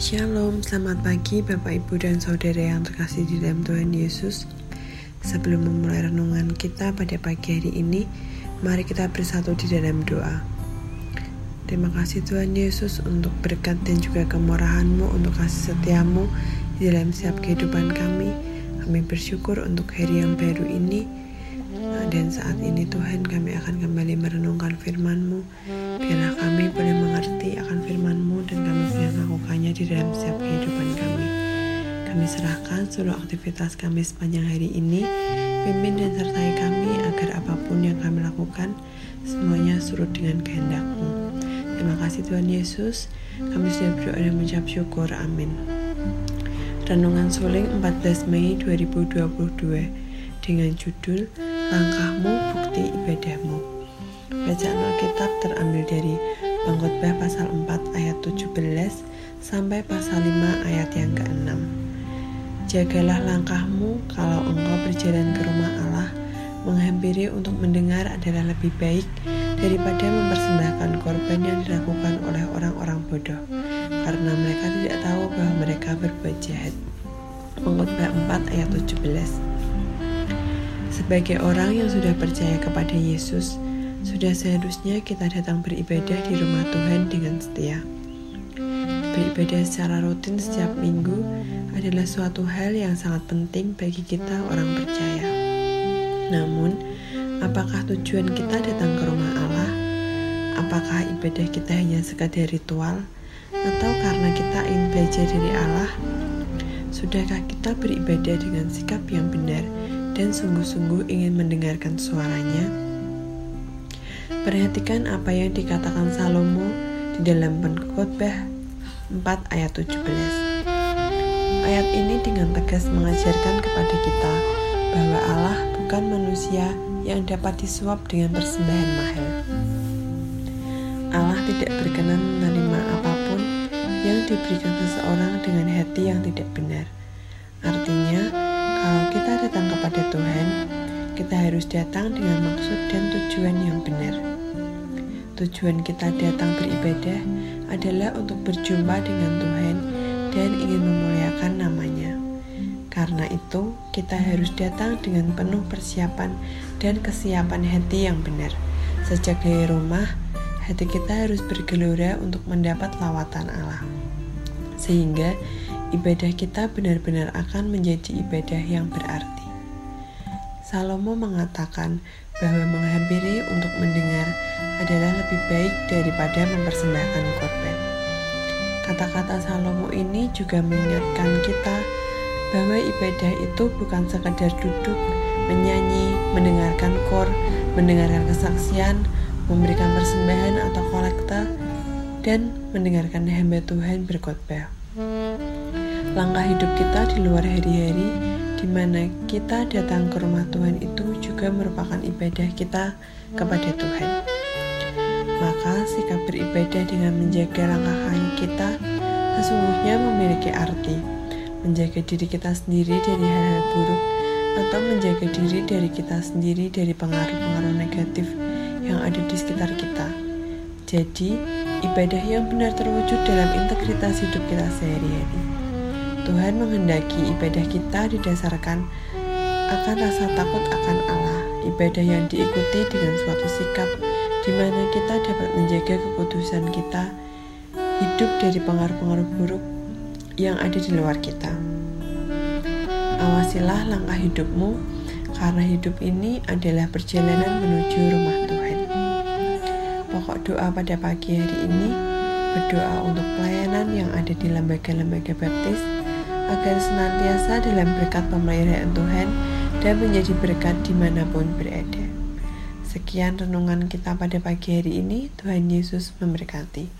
Shalom, selamat pagi Bapak Ibu dan Saudara yang terkasih di dalam Tuhan Yesus. Sebelum memulai renungan kita pada pagi hari ini Mari kita bersatu di dalam doa. Terima kasih Tuhan Yesus untuk berkat dan juga kemurahan-Mu Untuk kasih setiamu di dalam setiap kehidupan kami. Kami bersyukur untuk hari yang baru ini dan saat ini Tuhan kami akan Kami serahkan seluruh aktivitas kami sepanjang hari ini. Pimpin dan sertai kami agar apa pun yang kami lakukan Semuanya surut dengan kehendak-Mu. Terima kasih Tuhan Yesus. Kami sudah berdoa dan mengucap syukur. Amin. Renungan Suling 14 Mei 2022 dengan judul langkahmu bukti ibadahmu. Bacaan Alkitab terambil dari Pengkhotbah pasal 4 ayat 17 sampai pasal 5 ayat yang ke-6. Jagalah langkahmu kalau engkau berjalan ke rumah Allah, menghampiri untuk mendengar adalah lebih baik daripada mempersembahkan korban yang dilakukan oleh orang-orang bodoh, karena mereka tidak tahu bahwa mereka berbuat jahat. Pengkhotbah 4 ayat 17 sebagai orang yang sudah percaya kepada Yesus, sudah seharusnya kita datang beribadah di rumah Tuhan dengan setia. Beribadah secara rutin setiap minggu adalah suatu hal yang sangat penting bagi kita orang percaya. Namun, apakah tujuan kita datang ke rumah Allah? Apakah ibadah kita hanya sekadar ritual? Atau karena kita ingin belajar dari Allah? Sudahkah kita beribadah dengan sikap yang benar dan sungguh-sungguh ingin mendengarkan suaranya. Perhatikan apa yang dikatakan Salomo di dalam pengkhotbah 4 ayat 17. Ayat ini dengan tegas mengajarkan kepada kita bahwa Allah bukan manusia yang dapat disuap dengan persembahan mahal. Allah tidak berkenan menerima apa pun yang diberikan seseorang dengan hati yang tidak benar. Artinya, kalau kita datang kepada Tuhan, kita harus datang dengan maksud dan tujuan yang benar. Tujuan kita datang beribadah adalah untuk berjumpa dengan Tuhan dan ingin memuliakan namanya. Karena itu, kita harus datang dengan penuh persiapan dan kesiapan hati yang benar. Sejak dari rumah, hati kita harus bergelora untuk mendapat lawatan Allah. Sehingga ibadah kita benar-benar akan menjadi ibadah yang berarti. Salomo mengatakan bahwa menghampiri untuk mendengar adalah lebih baik daripada mempersembahkan korban. Kata-kata Salomo ini juga mengingatkan kita bahwa ibadah itu bukan sekadar duduk, menyanyi, mendengarkan kor, mendengarkan kesaksian, memberikan persembahan atau kolekta, dan mendengarkan hamba Tuhan berkhotbah langkah hidup kita di luar hari-hari di mana kita datang ke rumah Tuhan itu juga merupakan ibadah kita kepada Tuhan. Maka sikap beribadah dengan menjaga langkah kaki kita sesungguhnya memiliki arti menjaga diri kita sendiri dari hal-hal buruk atau menjaga diri dari kita sendiri dari pengaruh-pengaruh negatif yang ada di sekitar kita. Jadi, ibadah yang benar terwujud dalam integritas hidup kita sehari-hari. Tuhan menghendaki ibadah kita didasarkan akan rasa takut akan Allah, ibadah yang diikuti dengan suatu sikap di mana kita dapat menjaga kekudusan kita, hidup dari pengaruh-pengaruh buruk yang ada di luar kita. Awasilah langkah hidupmu, karena hidup ini adalah perjalanan menuju rumah Tuhan. Pokok doa pada pagi hari ini berdoa untuk pelayanan yang ada di lembaga-lembaga baptis agar senantiasa dalam berkat pemeliharaan Tuhan dan menjadi berkat di mana pun berada. Sekian renungan kita pada pagi hari ini. Tuhan Yesus memberkati.